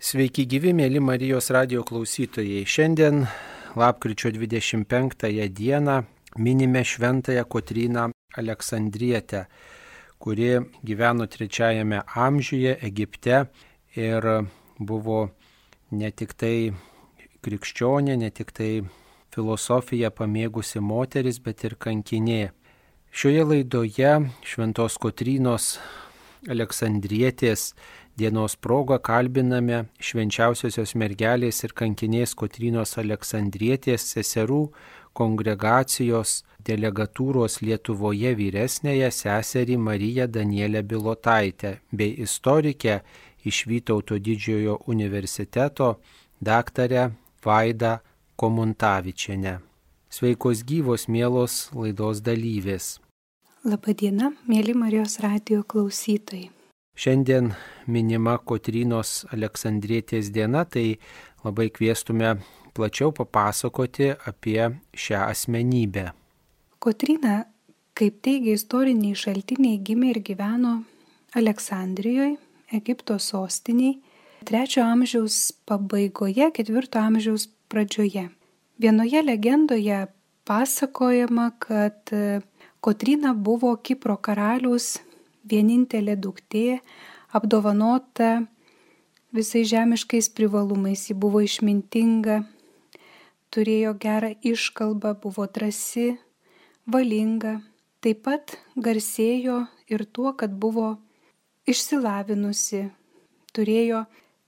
Sveiki gyvi, mėly Marijos radio klausytojai. Šiandien, lapkričio 25 dieną, minime šventąją Kotryną Aleksandrietę, kuri gyveno trečiajame amžiuje Egipte ir buvo ne tik tai krikščionė, ne tik tai filosofiją pamėgusi moteris, bet ir kankinė. Šioje laidoje Šventos Kotrynos Aleksandrietės dienos proga kalbiname švenčiausiosios mergelės ir kankinės Kotrynos Aleksandrietės seserų kongregacijos delegatūros Lietuvoje vyresnėje seserį Mariją Danielę Bilotaitę bei istorikę iš Vytauto didžiojo universiteto daktarę Vaidą Komuntavičienę. Sveikos gyvos mielos laidos dalyvės. Labadiena, mėly Marijos radio klausytojai. Šiandien minima Kotrynos Aleksandrietės diena, tai labai kviestume plačiau papasakoti apie šią asmenybę. Kotryna, kaip teigia istoriniai šaltiniai, gimė ir gyveno Aleksandrijoje, Egipto sostiniai, trečio amžiaus pabaigoje, ketvirto amžiaus pradžioje. Vienoje legendoje pasakojama, kad Kotryna buvo Kipro karalius vienintelė duktė, apdovanota visais žemiškais privalumais. Ji buvo išmintinga, turėjo gerą iškalbą, buvo drasi, valinga. Taip pat garsėjo ir tuo, kad buvo išsilavinusi, turėjo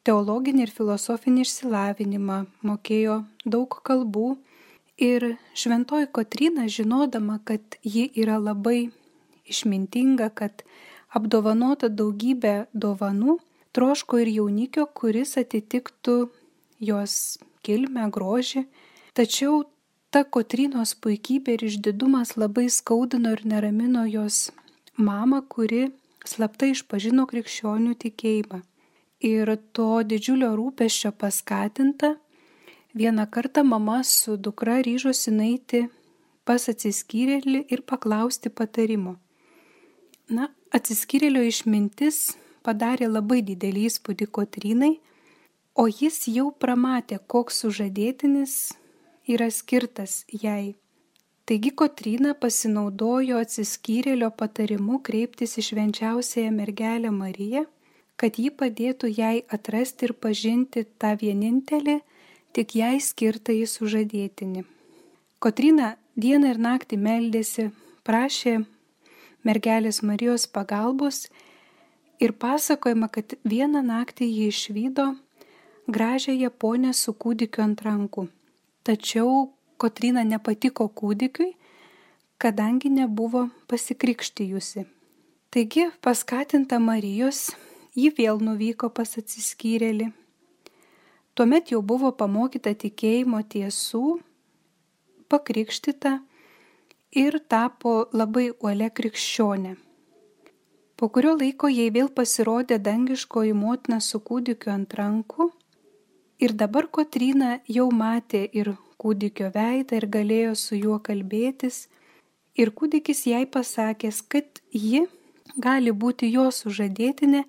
teologinį ir filosofinį išsilavinimą, mokėjo daug kalbų Ir šventoji Kotrina, žinodama, kad ji yra labai išmintinga, kad apdovanota daugybė dovanų, troško ir jaunikio, kuris atitiktų jos kilmę, grožį. Tačiau ta Kotrinos puikybė ir išdidumas labai skaudino ir neramino jos mamą, kuri slaptai išpažino krikščionių tikėjimą. Ir to didžiulio rūpeščio paskatinta, Vieną kartą mama su dukra ryžosi naiti pas atsiskyrėlį ir paklausti patarimo. Na, atsiskyrėlio išmintis padarė labai didelį įspūdį Kotrinai, o jis jau pramatė, koks sužadėtinis yra skirtas jai. Taigi Kotrina pasinaudojo atsiskyrėlio patarimu kreiptis į švenčiausiąją mergelę Mariją, kad ji padėtų jai atrasti ir pažinti tą vienintelį tik jai skirtą į sužadėtinį. Kotrina dieną ir naktį meldėsi, prašė mergelės Marijos pagalbos ir pasakojama, kad vieną naktį jį išvydo gražią japonę su kūdikiu ant rankų. Tačiau Kotrina nepatiko kūdikiui, kadangi nebuvo pasikrikštijusi. Taigi, paskatinta Marijos, ji vėl nuvyko pas atsiskyrėlį Tuomet jau buvo pamokyta tikėjimo tiesų, pakrikštita ir tapo labai uole krikščionė. Po kurio laiko jai vėl pasirodė dangiškoji motina su kūdikiu ant rankų ir dabar Kotryna jau matė ir kūdikio veidą ir galėjo su juo kalbėtis ir kūdikis jai pasakęs, kad ji gali būti jo sužadėtinė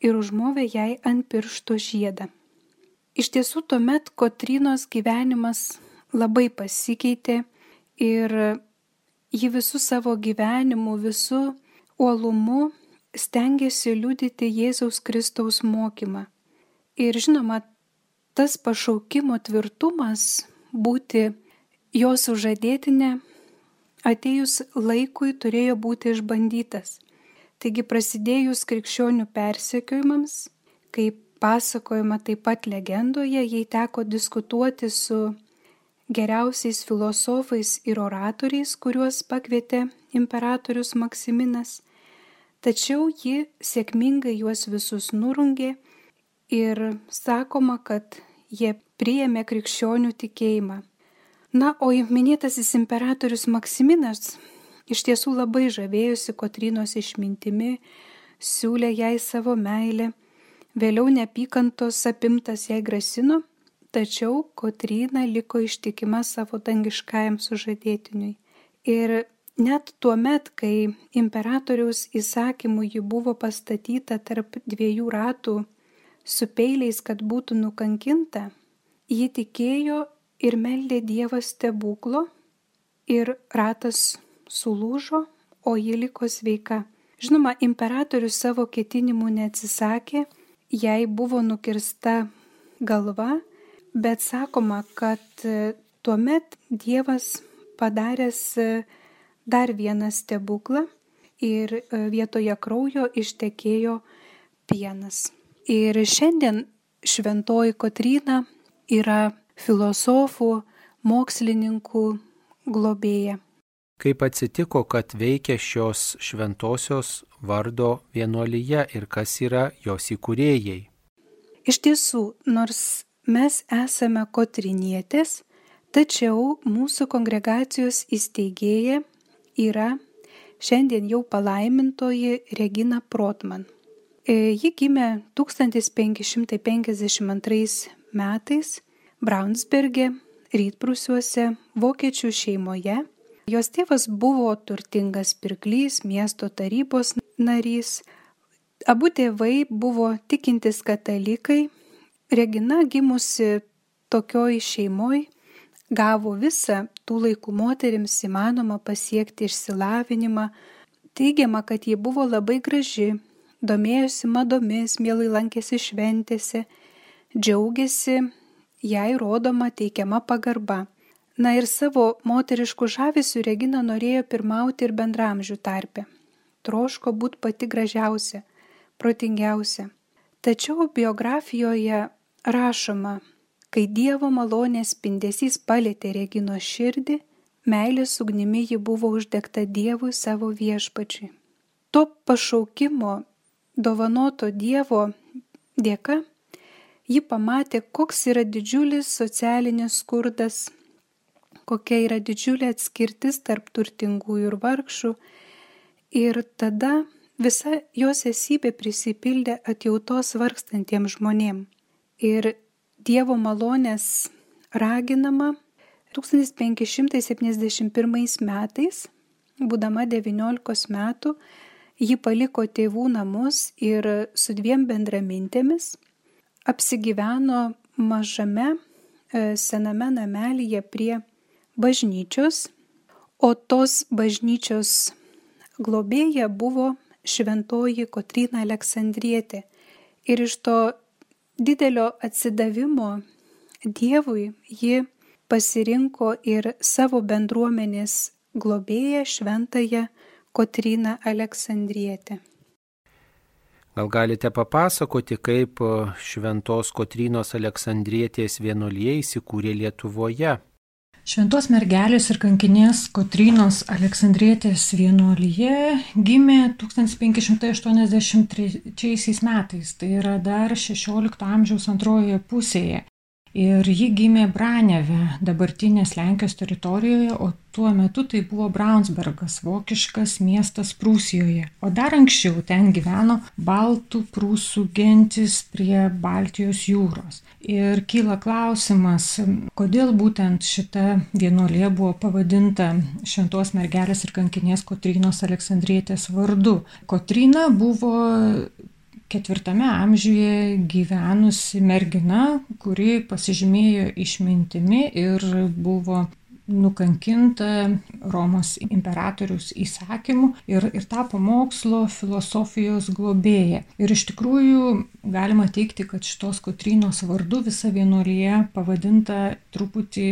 ir užmovė jai ant piršto žiedą. Iš tiesų tuomet Kotrynos gyvenimas labai pasikeitė ir ji visų savo gyvenimu, visų uolumu stengiasi liudyti Jėzaus Kristaus mokymą. Ir žinoma, tas pašaukimo tvirtumas būti jos užadėtinė atėjus laikui turėjo būti išbandytas. Taigi prasidėjus krikščionių persekiojimams, kaip pasakojama taip pat legendoje, jai teko diskutuoti su geriausiais filosofais ir oratoriais, kuriuos pakvietė imperatorius Maksiminas, tačiau ji sėkmingai juos visus nurungė ir sakoma, kad jie priėmė krikščionių tikėjimą. Na, o minėtasis imperatorius Maksiminas iš tiesų labai žavėjosi Kotrinos išmintimi, siūlė jai savo meilę Vėliau neapykantos apimtas jai grasino, tačiau Kotryna liko ištikima savo dangiškajam sužadėtiniui. Ir net tuo met, kai imperatoriaus įsakymu ji buvo pastatyta tarp dviejų ratų su peiliais, kad būtų nukankinta, ji tikėjo ir meldė Dievą stebuklo ir ratas sulūžo, o ji liko sveika. Žinoma, imperatorius savo ketinimų neatsisakė, jai buvo nukirsta galva, bet sakoma, kad e, tuomet Dievas padaręs e, dar vieną stebuklą ir e, vietoje kraujo ištekėjo pienas. Ir šiandien šventoji Kotryna yra filosofų, mokslininkų globėja. Kaip atsitiko, kad veikia šios šventosios vardo vienuolyje ir kas yra jos įkūrėjai? Iš tiesų, nors mes esame kotrinietės, tačiau mūsų kongregacijos įsteigėja yra šiandien jau palaimintoji Regina Protman. E, ji gimė 1552 metais Braunsberge, rytprusiuose, vokiečių šeimoje. Jos tėvas buvo turtingas pirklys, miesto tarybos narys. Abu tėvai buvo tikintis katalikai. Regina gimusi tokioj šeimoj gavo visą tų laikų moterims įmanoma pasiekti išsilavinimą. Teigiama, kad ji buvo labai graži, domėjosi madomis, mielai lankėsi šventėse, džiaugiasi jai rodoma teikiama pagarba. Na ir savo moteriškų žavesių Regina norėjo pirmauti ir bendramžių tarpe. Troško būti pati gražiausia, protingiausia. Tačiau biografijoje rašoma, kai Dievo malonės spindesys palėtė Regino širdį, meilės ugnimi ji buvo uždegta Dievui savo viešpačiui. To pašaukimo dovanoto Dievo dėka ji pamatė, koks yra didžiulis socialinis skurdas, kokia yra didžiulė atskirtis tarp turtingųjų ir vargšų. Ir tada visa jos esybė prisipildė atjautos vargstantiems žmonėms. Ir Dievo malonės raginama 1571 metais, būdama 19 metų, ji paliko tėvų namus ir su dviem bendramintėmis apsigyveno mažame e, sename namelyje prie bažnyčios, o tos bažnyčios globėja buvo šventoji Kotryna Aleksandrietė. Ir iš to didelio atsidavimo Dievui ji pasirinko ir savo bendruomenės globėją šventąją Kotryną Aleksandrietę. Gal galite papasakoti, kaip Šventos Kotrynos Aleksandrietės vienuolyje įsikūrė Lietuvoje? Šventos mergelės ir kankinės Kotrynos Aleksandrietės vienuolyje gimė 1583 metais, tai yra dar 16 amžiaus antrojoje pusėje. Ir ji gimė Braneve, dabartinės Lenkijos teritorijoje, o tuo metu tai buvo Braunsbergas, vokiškas miestas Prūsijoje. O dar anksčiau ten gyveno baltų prūsų gentis prie Baltijos jūros. Ir kyla klausimas, kodėl būtent šita vienuolė buvo pavadinta Šventos mergelės ir kankinės Kotrynos Aleksandrietės vardu. Kotryna buvo ketvirtame amžiuje gyvenusi mergina, kuri pasižymėjo išmintimi ir buvo nukankinta Romos imperatorius įsakymu ir, ir tapo mokslo filosofijos globėja. Ir iš tikrųjų galima teikti, kad šitos Kotrynos vardu visa vienuolyje pavadinta truputį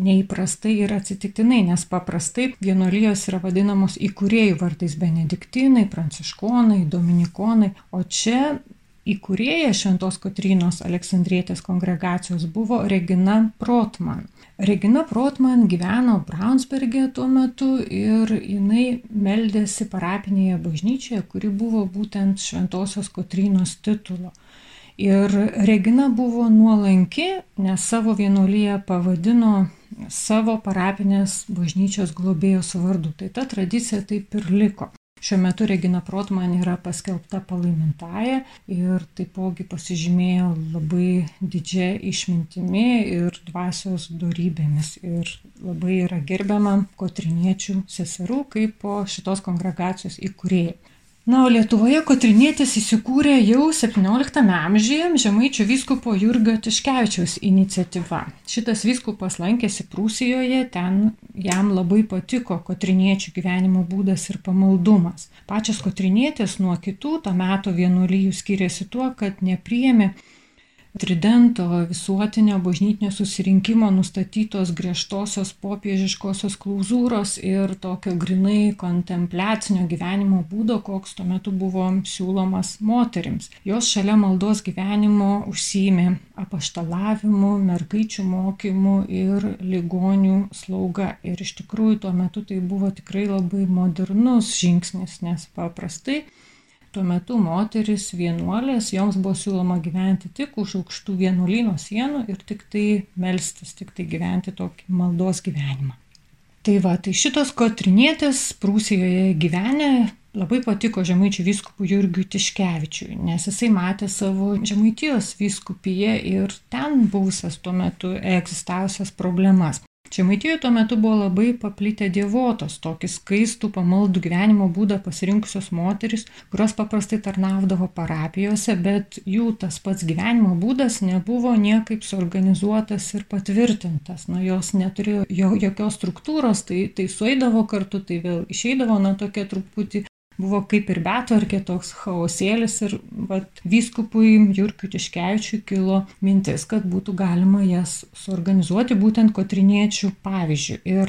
neįprastai ir atsitiktinai, nes paprastai vienuolijos yra vadinamos įkūrėjų vardais benediktinai, pranciškonai, dominikonai, o čia įkūrėja Šventos Kotrynos Aleksandrietės kongregacijos buvo Regina Protman. Regina Protman gyveno Braunsbergė tuo metu ir jinai meldėsi parapinėje bažnyčioje, kuri buvo būtent Šventosios Kotrynos titulo. Ir Regina buvo nuolanki, nes savo vienuolyje pavadino savo parapinės bažnyčios globėjos vardu. Tai ta tradicija taip ir liko. Šiuo metu Regina Protman yra paskelbta palaimintaja ir taipogi pasižymėjo labai didžia išmintimi ir dvasios darybėmis. Ir labai yra gerbiama kotriniečių seserų kaip po šitos kongregacijos įkūrėjai. Na, o Lietuvoje Kotrinėtis įsikūrė jau 17 amžiuje žemaičių vyskupo Jurgio Tiškevičiaus iniciatyva. Šitas vyskupas lankėsi Prūsijoje, ten jam labai patiko Kotriniečių gyvenimo būdas ir pamaldumas. Pačias Kotrinėtis nuo kitų to meto vienuolyjų skiriasi tuo, kad nepriemi Tridento visuotinio bažnytinio susirinkimo nustatytos griežtosios popiežiškosios klauzūros ir tokio grinai kontempliacinio gyvenimo būdo, koks tuo metu buvo siūlomas moterims. Jos šalia maldos gyvenimo užsijėmė apaštalavimu, mergaičių mokymu ir ligonių slauga. Ir iš tikrųjų tuo metu tai buvo tikrai labai modernus žingsnis, nes paprastai Tuo metu moteris vienuolės, joms buvo siūloma gyventi tik už aukštų vienuolyno sienų ir tik tai melstis, tik tai gyventi tokį maldos gyvenimą. Tai va, tai šitos kotrinietės Prūsijoje gyvenę labai patiko žemaičių vyskupų Jurgiui Tiškevičiui, nes jisai matė savo žemaitijos vyskupiją ir ten buvusias tuo metu egzistavusias problemas. Žemaitijoje tuo metu buvo labai paplitę dievotos, tokį skaistų pamaldų gyvenimo būdą pasirinkusios moteris, kurios paprastai tarnaudavo parapijose, bet jų tas pats gyvenimo būdas nebuvo niekaip suorganizuotas ir patvirtintas. Na, jos neturėjo jokios struktūros, tai, tai suėdavo kartu, tai vėl išeidavo, na, tokia truputį buvo kaip ir betvarkė toks chaosėlis ir vat, vyskupui Jurkiu Tiškevičiui kilo mintis, kad būtų galima jas suorganizuoti būtent kotriniečių pavyzdžių. Ir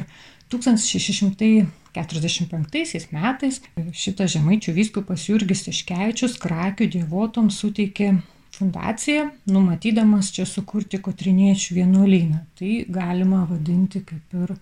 1645 metais šitas žemaičių vyskupas Jurgis Tiškevičius Krakių dievotoms suteikė fundaciją, numatydamas čia sukurti kotriniečių vienuolyną. Tai galima vadinti kaip ir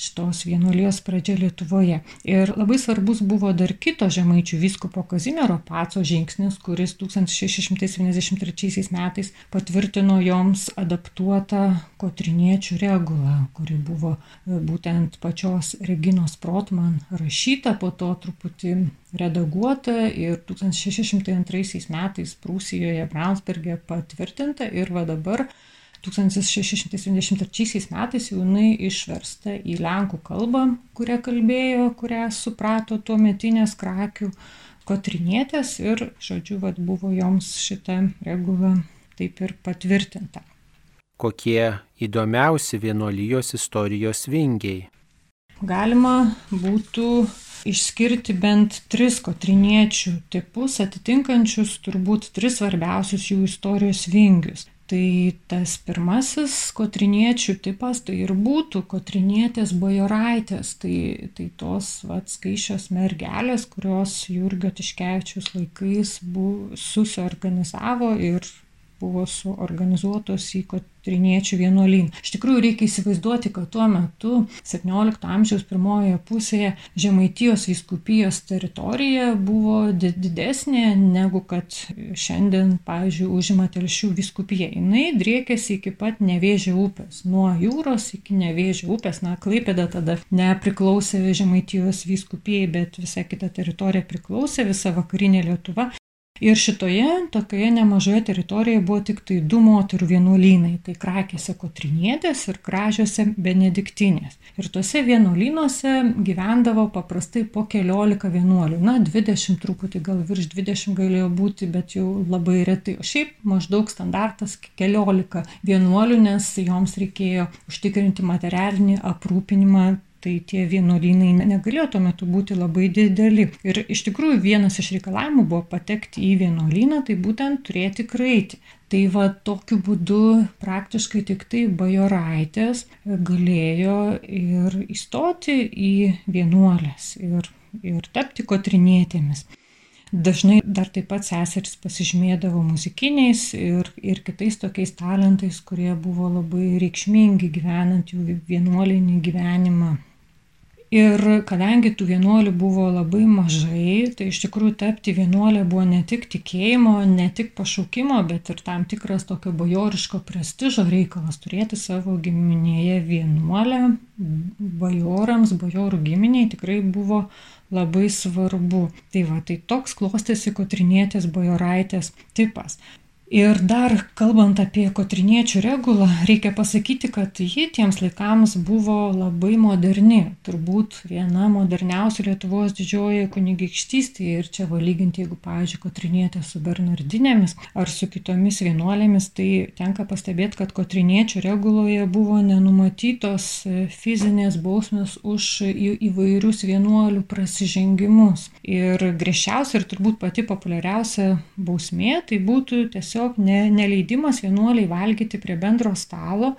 šitos vienuolijos pradžia Lietuvoje. Ir labai svarbus buvo dar kito žemaičių vyskupo Kazimiero Paco žingsnis, kuris 1673 metais patvirtino joms adaptuotą kotriniečių regulą, kuri buvo e, būtent pačios Reginos Protman rašyta, po to truputį redaguota ir 1602 metais Prūsijoje Braunsberge patvirtinta ir va dabar 1673 metais jau jinai išversta į lenkų kalbą, kurią kalbėjo, kurią suprato tuo metinės krakių kotrinietės ir, žodžiu, vad buvo joms šita regula taip ir patvirtinta. Kokie įdomiausi vienuolijos istorijos vingiai? Galima būtų išskirti bent tris kotriniečių tipus, atitinkančius turbūt tris svarbiausius jų istorijos vingius. Tai tas pirmasis kotriniečių tipas tai ir būtų kotrinietės bajoraitės, tai, tai tos vat, skaičios mergelės, kurios Jurgio Tiškevičius laikais buvo, susiorganizavo ir buvo suorganizuotos į kotriniečių vienuolyną. Iš tikrųjų reikia įsivaizduoti, kad tuo metu 17 amžiaus pirmojoje pusėje Žemaitijos viskupijos teritorija buvo didesnė negu kad šiandien, pavyzdžiui, užima Telšių viskupija. Jis driekėsi iki pat Nevėžio upės. Nuo jūros iki Nevėžio upės, na, Klaipėda tada nepriklausė Žemaitijos viskupijai, bet visa kita teritorija priklausė, visa vakarinė Lietuva. Ir šitoje tokioje nemažoje teritorijoje buvo tik tai du moterų vienuolynai - tai Krakėse Kotrinietės ir Kražiuose Benediktinės. Ir tuose vienuolynuose gyvendavo paprastai po keliolika vienuolių. Na, 20 truputį, gal virš 20 galėjo būti, bet jau labai retai. O šiaip maždaug standartas keliolika vienuolių, nes joms reikėjo užtikrinti materialinį aprūpinimą tai tie vienuolynai negalėjo tuo metu būti labai dideli. Ir iš tikrųjų vienas iš reikalavimų buvo patekti į vienuolyną, tai būtent turėti kraitį. Tai va tokiu būdu praktiškai tik tai bajoraitės galėjo ir įstoti į vienuolės ir, ir tapti kotrinėtėmis. Dažnai dar taip pat seserys pasižymėdavo muzikiniais ir, ir kitais tokiais talentais, kurie buvo labai reikšmingi gyvenant jų vienuolinį gyvenimą Ir kadangi tų vienuolių buvo labai mažai, tai iš tikrųjų tapti vienuolė buvo ne tik tikėjimo, ne tik pašaukimo, bet ir tam tikras tokio bajoriško prestižo reikalas turėti savo giminėje vienuolę. Bajorams, bajorų giminiai tikrai buvo labai svarbu. Tai va, tai toks klostėsi kotrinėtės bajoraitės tipas. Ir dar kalbant apie kotriniečių regulą, reikia pasakyti, kad ji tiems laikams buvo labai moderni, turbūt viena moderniausių Lietuvos didžioji kunigaikštystė ir čia valyginti, jeigu, pavyzdžiui, kotrinietė su Bernardinėmis ar su kitomis vienuolėmis, tai tenka pastebėti, kad kotriniečių reguloje buvo nenumatytos fizinės bausmės už įvairius vienuolių prasižengimus. Ir griežčiausia ir turbūt pati populiariausia bausmė tai būtų tiesiog tiesiog ne, neleidimas vienuoliai valgyti prie bendro stalo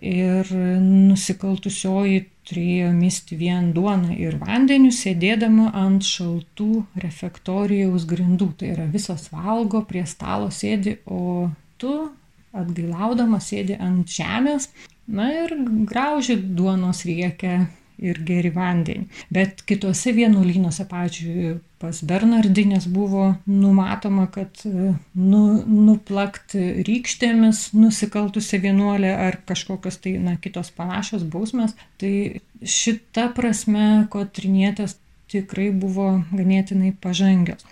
ir nusikaltusioji turėjo misti vien duoną ir vandeniu, sėdėdama ant šaltų refektorijaus grindų. Tai yra visos valgo, prie stalo sėdi, o tu atgailaudama sėdi ant žemės, na ir grauži duonos riekę ir geri vandenį. Bet kitose vienuolynuose, pavyzdžiui, pas Bernardinės buvo numatoma, kad e, nu, nuplakti rykštėmis nusikaltusi vienuolė ar kažkokios tai na, kitos panašios bausmės. Tai šita prasme kotrinietės tikrai buvo ganėtinai pažangios.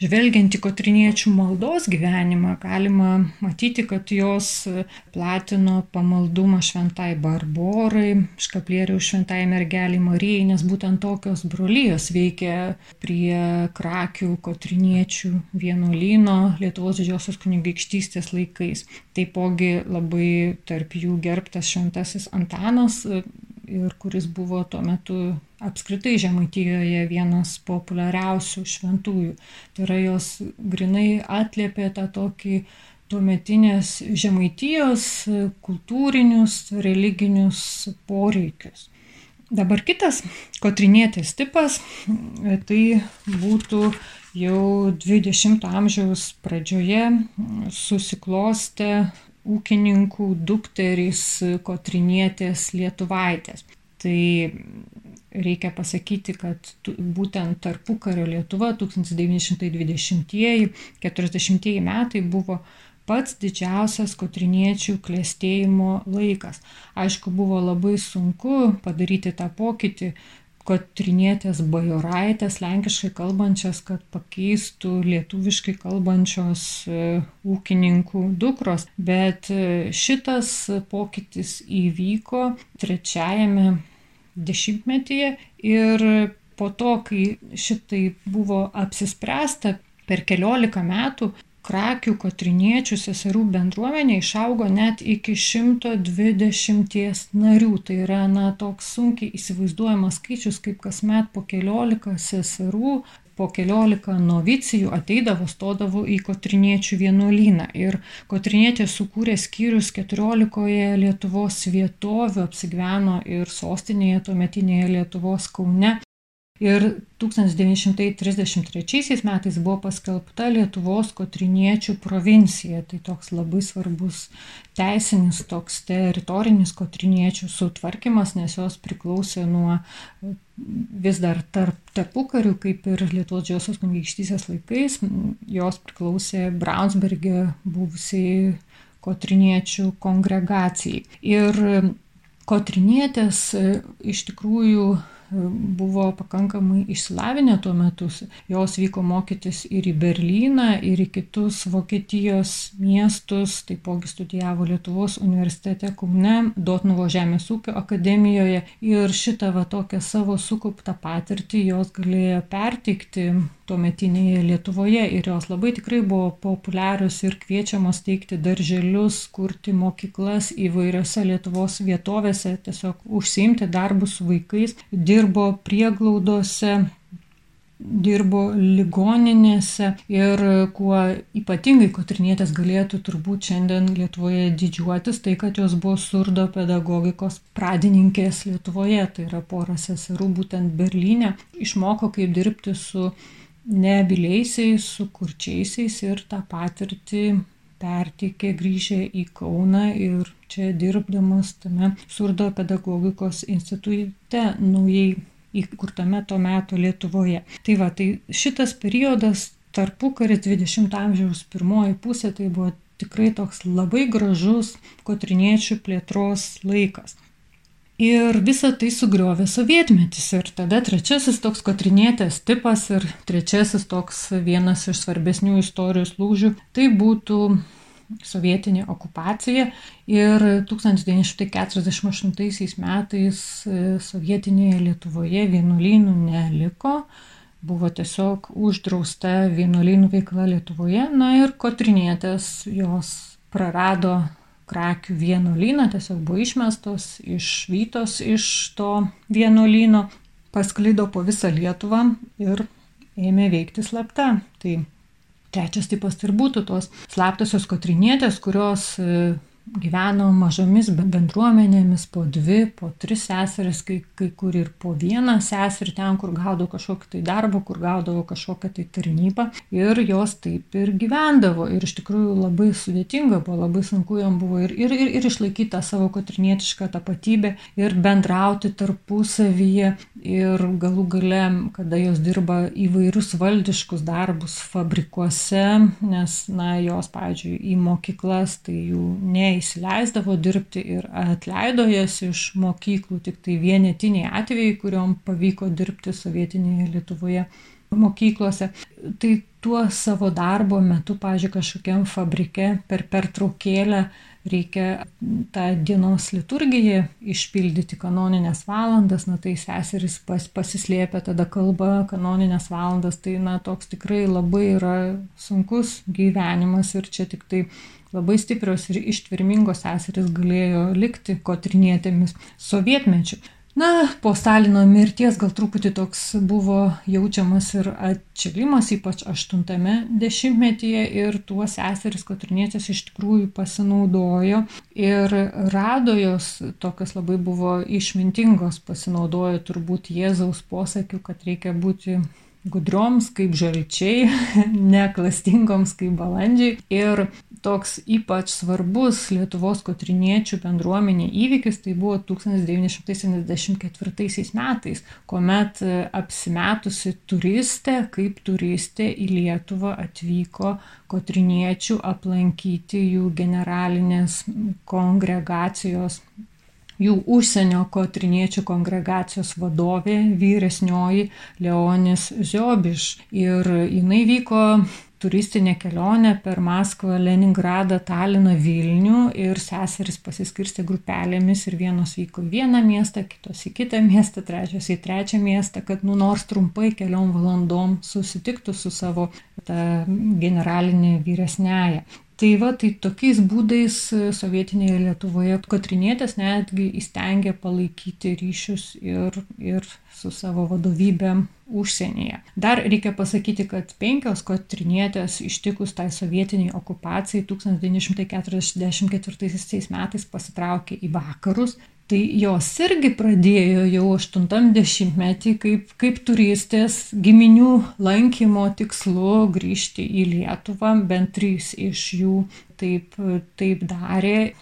Žvelgiant į kotriniečių maldos gyvenimą, galima matyti, kad jos platino pamaldumą šventai Barborai, škaplieriaus šventai mergeliai Marijai, nes būtent tokios brolyjos veikia prie krakių kotriniečių vienuolyno Lietuvos didžiosios kunigaikštystės laikais. Taipogi labai tarp jų gerbtas šventasis Antanas ir kuris buvo tuo metu apskritai Žemaitijoje vienas populiariausių šventųjų. Tai yra jos grinai atliepė tą tokį tuometinės Žemaitijos kultūrinius, religinius poreikius. Dabar kitas kotrinėtės tipas, tai būtų jau 20-ojo amžiaus pradžioje susiklostę ūkininkų dukterys Kotrinietės Lietuvaitės. Tai reikia pasakyti, kad būtent tarpukario Lietuva 1920-40 metai buvo pats didžiausias kotriniečių klėstėjimo laikas. Aišku, buvo labai sunku padaryti tą pokytį, kotrinietės bajoraitės, lenkiškai kalbančias, kad pakeistų lietuviškai kalbančios e, ūkininkų dukros. Bet e, šitas pokytis įvyko trečiajame dešimtmetyje ir po to, kai šitai buvo apsispręsta per keliolika metų, krakių kotriniečių seserų bendruomenė išaugo net iki 120 narių. Tai yra na, toks sunkiai įsivaizduojamas skaičius, kaip kasmet po keliolika seserų, po keliolika novicijų ateidavo, stodavo į kotriniečių vienuolyną. Ir kotrinietė sukūrė skyrius 14 Lietuvos vietovių, apsigyveno ir sostinėje tuometinėje Lietuvos Kaune. Ir 1933 metais buvo paskelbta Lietuvos kotriniečių provincija. Tai toks labai svarbus teisinis, toks teritorinis kotriniečių sutvarkymas, nes jos priklausė nuo vis dar tarp tarpukarių, kaip ir Lietuvos didžiosios kunigaikštysės laikais, jos priklausė Braunsbergė buvusiai kotriniečių kongregacijai. Ir kotrinietės iš tikrųjų buvo pakankamai išsilavinę tuo metu. Jos vyko mokytis ir į Berliną, ir į kitus Vokietijos miestus, taipogi studijavo Lietuvos universitete Kaune, Dotnuvo žemės ūkio akademijoje ir šitą va tokią savo sukauptą patirtį jos galėjo perteikti tuometinėje Lietuvoje ir jos labai tikrai buvo populiarios ir kviečiamos teikti darželius, kurti mokyklas įvairiose Lietuvos vietovėse, tiesiog užsiimti darbus su vaikais, dirbo prieglaudose, dirbo ligoninėse ir kuo ypatingai kotrinietės galėtų turbūt šiandien Lietuvoje didžiuotis, tai kad jos buvo surdo pedagogikos pradininkės Lietuvoje, tai yra pora seserų būtent Berlyne, išmoko kaip dirbti su nebiliaisiais, su kurčiaisiais ir tą patirtį perteikė grįžę į Kauną ir čia dirbdamas tame surdo pedagogikos institute naujai įkurtame to meto Lietuvoje. Tai va, tai šitas periodas tarpukaris 20 amžiaus pirmoji pusė tai buvo tikrai toks labai gražus kotriniečių plėtros laikas. Ir visą tai sugriovė sovietmetis. Ir tada trečiasis toks kotrinėtės tipas ir trečiasis toks vienas iš svarbesnių istorijos lūžių tai būtų sovietinė okupacija. Ir 1948 metais e, sovietinėje Lietuvoje vienuolynų neliko buvo tiesiog uždrausta vienuolynų veikla Lietuvoje, na ir kotrinėtės jos prarado krakių vienuolyną, tiesiog buvo išmestos, išvytos iš to vienuolyno, pasklido po visą Lietuvą ir ėmė veikti slapta. Tai trečias tipas tai būtų tos slaptosios kotrinietės, kurios gyveno mažomis bendruomenėmis, po dvi, po tris seseris, kai, kai kur ir po vieną seserį ten, kur gaudavo kažkokį tai darbą, kur gaudavo kažkokią tai tarnybą. Ir jos taip ir gyvendavo. Ir iš tikrųjų labai sudėtinga buvo, labai sunku jam buvo ir, ir, ir, ir išlaikyti tą savo kotrinietišką tapatybę, ir bendrauti tarpusavyje. Ir galų gale, kada jos dirba įvairius valdiškus darbus fabrikuose, nes, na, jos, pavyzdžiui, į mokyklas, tai jų neįsivaizduoja neįsileisdavo dirbti ir atleido jas iš mokyklų, tik tai vienetiniai atvejai, kuriuom pavyko dirbti sovietinėje Lietuvoje mokyklose. Tai tuo savo darbo metu, pažiūrėjau, kažkokiam fabrike per pertraukėlę reikia tą dienos liturgiją išpildyti kanoninės valandas, na tai seseris pas, pasislėpia tada kalba kanoninės valandas, tai na toks tikrai labai yra sunkus gyvenimas ir čia tik tai labai stiprios ir ištvermingos seserys galėjo likti kotrinėtėmis sovietmečiu. Na, po Stalino mirties gal truputį toks buvo jaučiamas ir atšilimas, ypač 80-metyje ir tuo seseris kotrinėtės iš tikrųjų pasinaudojo ir rado jos tokios labai buvo išmintingos, pasinaudojo turbūt Jėzaus posakiu, kad reikia būti gudrioms kaip žalčiai, neklastingoms kaip balandžiai. Ir toks ypač svarbus Lietuvos kotriniečių bendruomenė įvykis tai buvo 1974 metais, kuomet apsimetusi turistė, kaip turistė į Lietuvą atvyko kotriniečių aplankyti jų generalinės kongregacijos jų užsienio kotriniečių kongregacijos vadovė, vyresnioji Leonis Ziobiš. Ir jinai vyko turistinė kelionė per Maskvą, Leningradą, Taliną, Vilnių ir seseris pasiskirstė grupelėmis ir vienos vyko į vieną miestą, kitos į kitą miestą, trečios į trečią miestą, kad nu nors trumpai keliom valandom susitiktų su savo generalinė vyresnėje. Tai va, tai tokiais būdais e, sovietinėje Lietuvoje Kotrinėtės netgi įstengė palaikyti ryšius ir, ir su savo vadovybė užsienyje. Dar reikia pasakyti, kad penkios Kotrinėtės ištikus tai sovietiniai okupacijai 1944 metais pasitraukė į vakarus, Tai jos irgi pradėjo jau 80-metį kaip, kaip turistės giminių lankymo tikslu grįžti į Lietuvą, bent trys iš jų taip, taip darė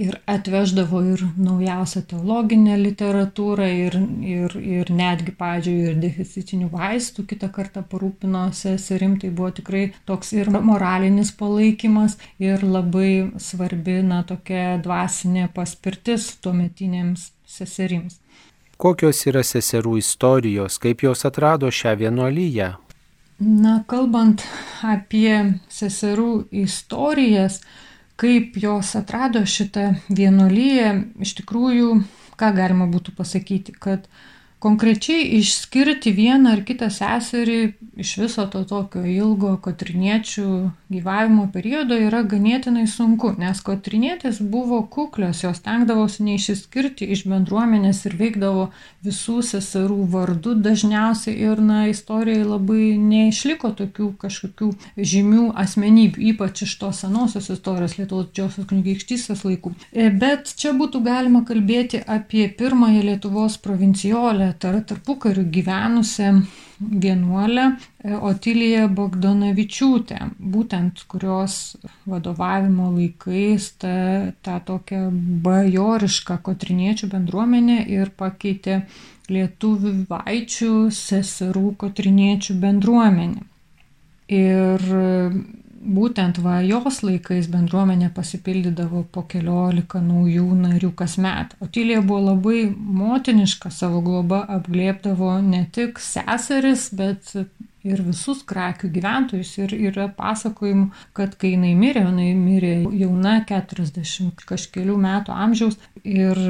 ir atveždavo ir naujausią teologinę literatūrą ir, ir, ir netgi, pavyzdžiui, ir deficitinių vaistų kitą kartą parūpino seserim, tai buvo tikrai toks ir moralinis palaikymas ir labai svarbi, na, tokia dvasinė paspirtis tuometinėms seserims. Kokios yra seserų istorijos, kaip jos atrado šią vienuolyje? Na, kalbant apie seserų istorijas, kaip jos atrado šitą vienuolyje, iš tikrųjų, ką galima būtų pasakyti, kad Konkrečiai išskirti vieną ar kitą seserį iš viso to tokio ilgo kotriniečių gyvavimo periodo yra ganėtinai sunku, nes kotrinietės buvo kuklios, jos tenkdavosi neišsiskirti iš bendruomenės ir veikdavo visų seserų vardu dažniausiai ir, na, istorijai labai neišliko tokių kažkokių žymių asmenybių, ypač iš tos senosios istorijos Lietuvos didžiosios kunigaikštystės laikų. E, bet čia būtų galima kalbėti apie pirmąją Lietuvos provinciolę tarpukariu gyvenusią vienuolę e, Otiliją Bogdanavičiūtę, būtent kurios vadovavimo laikais tą, tą tokią bajorišką kotriniečių bendruomenę ir pakeitė lietuvių vaičių seserų kotriniečių bendruomenę. Ir būtent va jos laikais bendruomenė pasipildydavo po keliolika naujų narių kasmet. Otilija buvo labai motiniška, savo globa apglėpdavo ne tik seseris, bet ir visus krakių gyventojus. Ir yra pasakojimų, kad kai jinai mirė, jinai mirė jauna 40 kažkelių metų amžiaus. Ir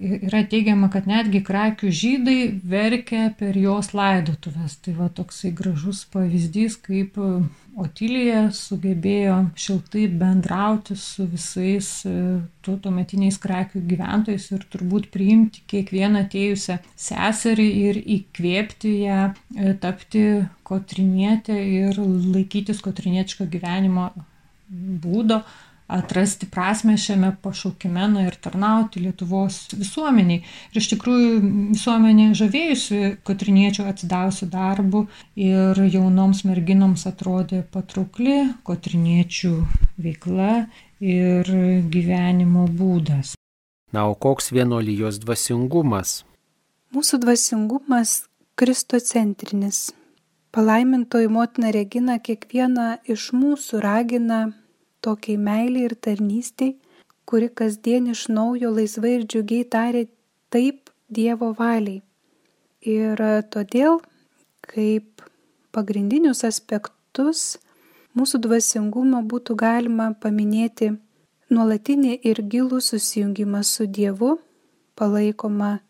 yra teigiama, kad netgi krakių žydai verkė per jos laidotuvės. Tai va toksai gražus pavyzdys, kaip Otilija sugebėjo šiltai bendrauti su visais e, tuo tuometiniais krakių gyventojais ir turbūt priimti kiekvieną atėjusią seserį ir įkvėpti ją e, tapti kotrinietę ir laikytis kotrinietiško gyvenimo būdo, atrasti prasme šiame pašaukime na, ir tarnauti Lietuvos visuomeniai. Ir iš tikrųjų visuomenė žavėjusi Kotriniečių atsidavusių darbų ir jaunoms merginoms atrodė patraukli Kotriniečių veikla ir gyvenimo būdas. Na, o koks vienolyjos dvasingumas? Mūsų dvasingumas kristocentrinis. Palaimintoji motina Regina kiekvieną iš mūsų ragina tokiai meiliai ir tarnystei, kuri kasdien iš naujo laisvai ir džiugiai tarė taip Dievo valiai. Ir todėl, kaip pagrindinius aspektus mūsų dvasingumo būtų galima paminėti nuolatinį ir gilų susijungimą su Dievu, palaikoma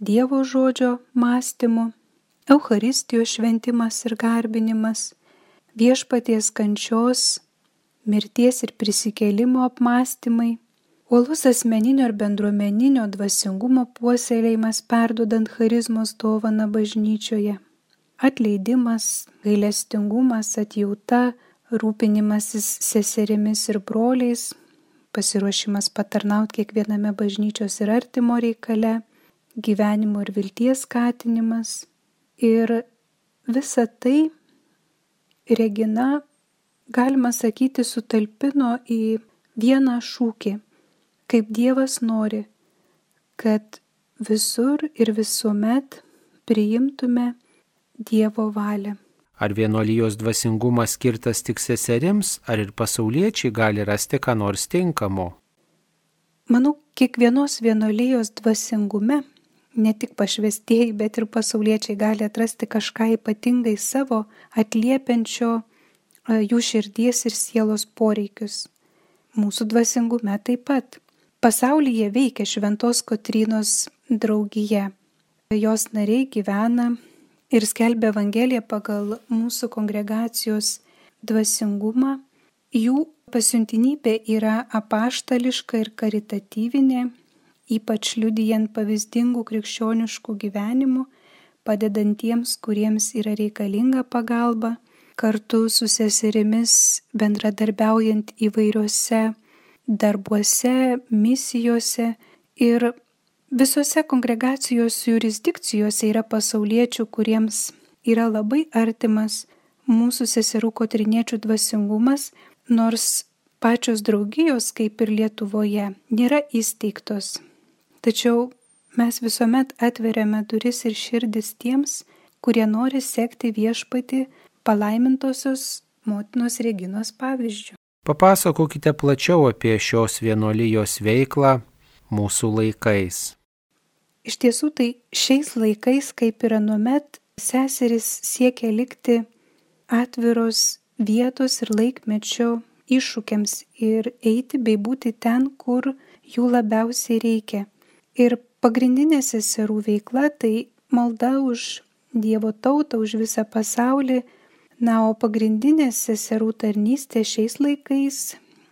Dievo žodžio mąstymu, Euharistijos šventimas ir garbinimas, viešpaties kančios mirties ir prisikėlimo apmąstymai, uolus asmeninio ir bendruomeninio dvasingumo puoselėjimas perdodant charizmos dovaną bažnyčioje, atleidimas, gailestingumas, atjauta, rūpinimasis seserimis ir broliais, pasiruošimas patarnauti kiekviename bažnyčios ir artimo reikale, gyvenimo ir vilties skatinimas. Ir visa tai Regina galima sakyti, sutalpino į vieną šūkį, kaip Dievas nori, kad visur ir visuomet priimtume Dievo valią. Ar vienolyjos dvasingumas skirtas tik seserims, ar ir pasauliečiai gali rasti ką nors tinkamo? Manau, kiekvienos vienolyjos dvasingume ne tik pašvestieji, bet ir pasauliečiai gali atrasti kažką ypatingai savo, atliepiančio jų širdies ir sielos poreikius. Mūsų dvasingume taip pat. Pasaulyje veikia Šventos Kotrynos draugija. Jos nariai gyvena ir skelbia Evangeliją pagal mūsų kongregacijos dvasingumą. Jų pasiuntinybė yra apaštališka ir karitatyvinė, ypač liudijant pavyzdingų krikščioniškų gyvenimų, padedantiems, kuriems yra reikalinga pagalba kartu su seserimis bendradarbiaujant įvairiuose darbuose, misijose ir visose kongregacijos jurisdikcijose yra pasauliečių, kuriems yra labai artimas mūsų seserų kotriniečių dvasingumas, nors pačios draugijos, kaip ir Lietuvoje, nėra įsteigtos. Tačiau mes visuomet atveriame duris ir širdis tiems, kurie nori sekti viešpati palaimintosios motinos Reginos pavyzdžių. Papasakokite plačiau apie šios vienolyjos veiklą mūsų laikais. Iš tiesų tai šiais laikais, kaip ir anuomet, seseris siekia likti atviros vietos ir laikmečio iššūkiams ir eiti bei būti ten, kur jų labiausiai reikia. Ir pagrindinė seserų veikla tai malda už Dievo tautą, už visą pasaulį, Na, o pagrindinė seserų tarnystė šiais laikais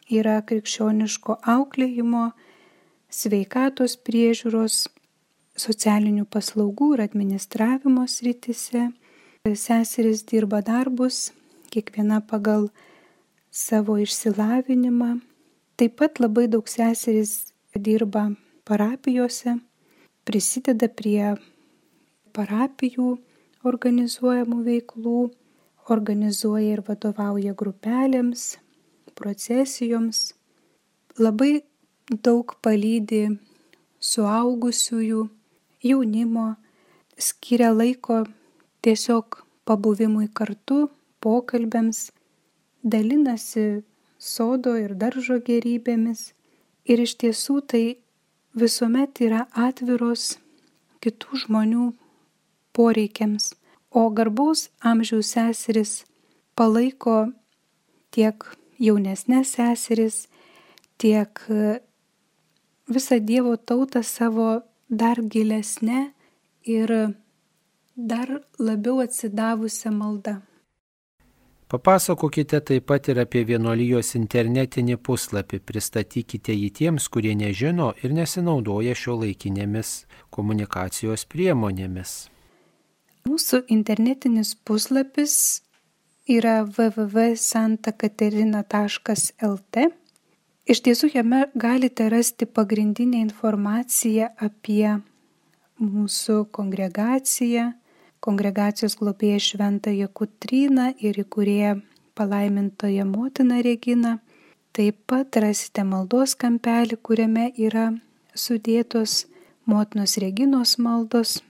yra krikščioniško auklėjimo, sveikatos priežiūros, socialinių paslaugų ir administravimo sritise. Seseris dirba darbus, kiekviena pagal savo išsilavinimą. Taip pat labai daug seseris dirba parapijose, prisideda prie parapijų organizuojamų veiklų organizuoja ir vadovauja grupelėms, procesijoms, labai daug palydi suaugusiųjų, jaunimo, skiria laiko tiesiog pabuvimui kartu, pokalbėms, dalinasi sodo ir daržo gerybėmis ir iš tiesų tai visuomet yra atviros kitų žmonių poreikiams, o garbaus amžiaus seseris palaiko tiek jaunesnės seseris, tiek visą Dievo tautą savo dar gilesnė ir dar labiau atsidavusią maldą. Papasakokite taip pat ir apie vienuolijos internetinį puslapį, pristatykite jį tiems, kurie nežino ir nesinaudoja šio laikinėmis komunikacijos priemonėmis. Mūsų internetinis puslapis yra www.santakaterina.lt. Iš tiesų jame galite rasti pagrindinę informaciją apie mūsų kongregaciją, kongregacijos globėją Šventąją Kutryną ir įkūrėją palaimintąją motiną Reginą. Taip pat rasite maldos kampelį, kuriame yra sudėtos motinos Reginos maldos.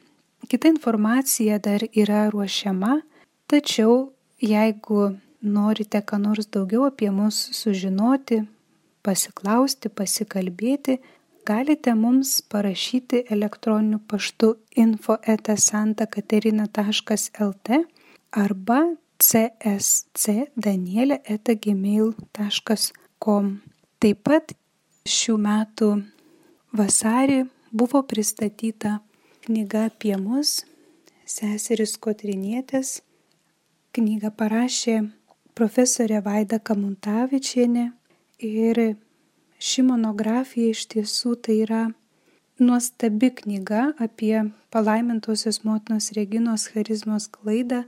Kita informacija dar yra ruošiama, tačiau Jeigu norite ką nors daugiau apie mus sužinoti, pasiklausti, pasikalbėti, galite mums parašyti elektroniniu paštu info.santakaterina.lt arba cscdanielė.gmail.com. Taip pat šių metų vasarį buvo pristatyta knyga apie mus, seseris Kotrinietės Knygą parašė profesorė Vaida Kamuntavičienė ir ši monografija iš tiesų tai yra nuostabi knyga apie palaimintosios motinos Reginos charizmos klaidą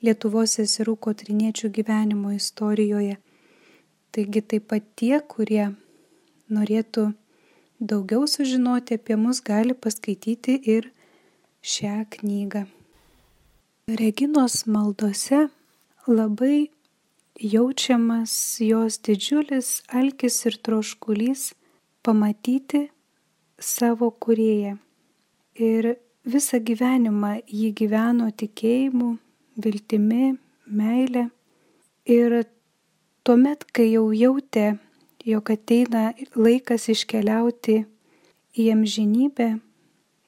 Lietuvos seserų kotriniečių gyvenimo istorijoje. Taigi taip pat tie, kurie norėtų daugiau sužinoti apie mus, gali paskaityti ir šią knygą. Reginos maldose labai jaučiamas jos didžiulis alkis ir troškulys pamatyti savo kurėją. Ir visą gyvenimą jį gyveno tikėjimu, viltimi, meilė. Ir tuomet, kai jau jautė, jog ateina laikas iškeliauti į amžinybę,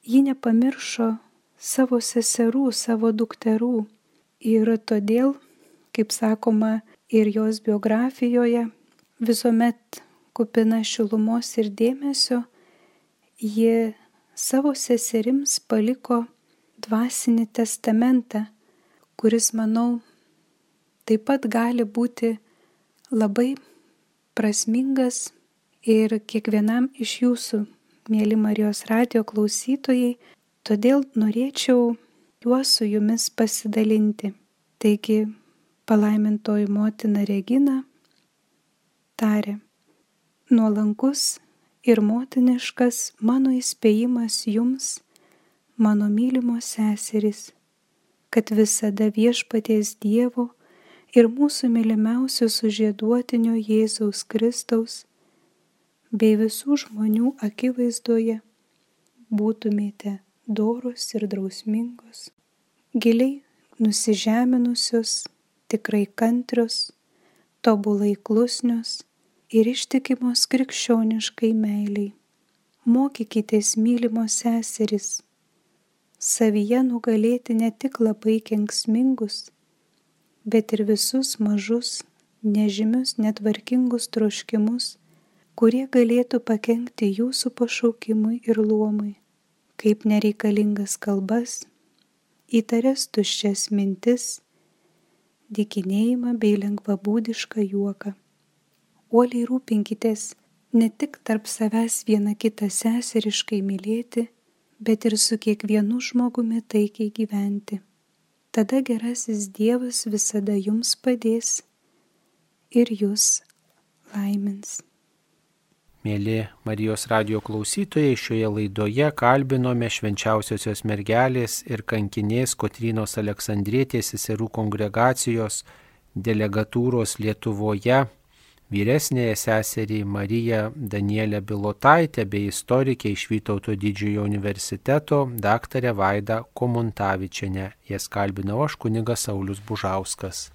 ji nepamiršo savo seserų, savo dukterų. Ir todėl, kaip sakoma ir jos biografijoje, visuomet kupina šilumos ir dėmesio, ji savo seserims paliko dvasinį testamentą, kuris, manau, taip pat gali būti labai prasmingas ir kiekvienam iš jūsų, mėly Marijos radio klausytojai, Todėl norėčiau juos su jumis pasidalinti. Taigi palaimintoji motina Regina tarė, nuolankus ir motiniškas mano įspėjimas jums, mano mylimos seserys, kad visada viešpaties Dievo ir mūsų mylimiausio sužieduotinio Jėzaus Kristaus bei visų žmonių akivaizdoje būtumėte doros ir drausmingos, giliai nusižeminusios, tikrai kantrios, tobulai klusnios ir ištikimos krikščioniškai meiliai. Mokykitės mylimos seseris, savyje nugalėti ne tik labai kenksmingus, bet ir visus mažus, nežymius, netvarkingus troškimus, kurie galėtų pakengti jūsų pašaukimui ir luomui kaip nereikalingas kalbas, įtaręs tuščias mintis, dikinėjimą bei lengvabūdišką juoką. Uoliai rūpinkitės ne tik tarp savęs vieną kitą seseriškai mylėti, bet ir su kiekvienu žmogumi taikiai gyventi. Tada gerasis Dievas visada jums padės ir jūs laimins. Mėly Marijos radio klausytojai, šioje laidoje kalbinome švenčiausiosios mergelės ir kankinės Kotrynos Aleksandrietės seserų kongregacijos delegatūros Lietuvoje vyresnėje seserį Mariją Danielę Bilotaitę bei istorikę iš Vytauto didžiojo universiteto daktarę Vaidą Komuntavičianę. Jas kalbinau aš kunigas Saulis Bužauskas.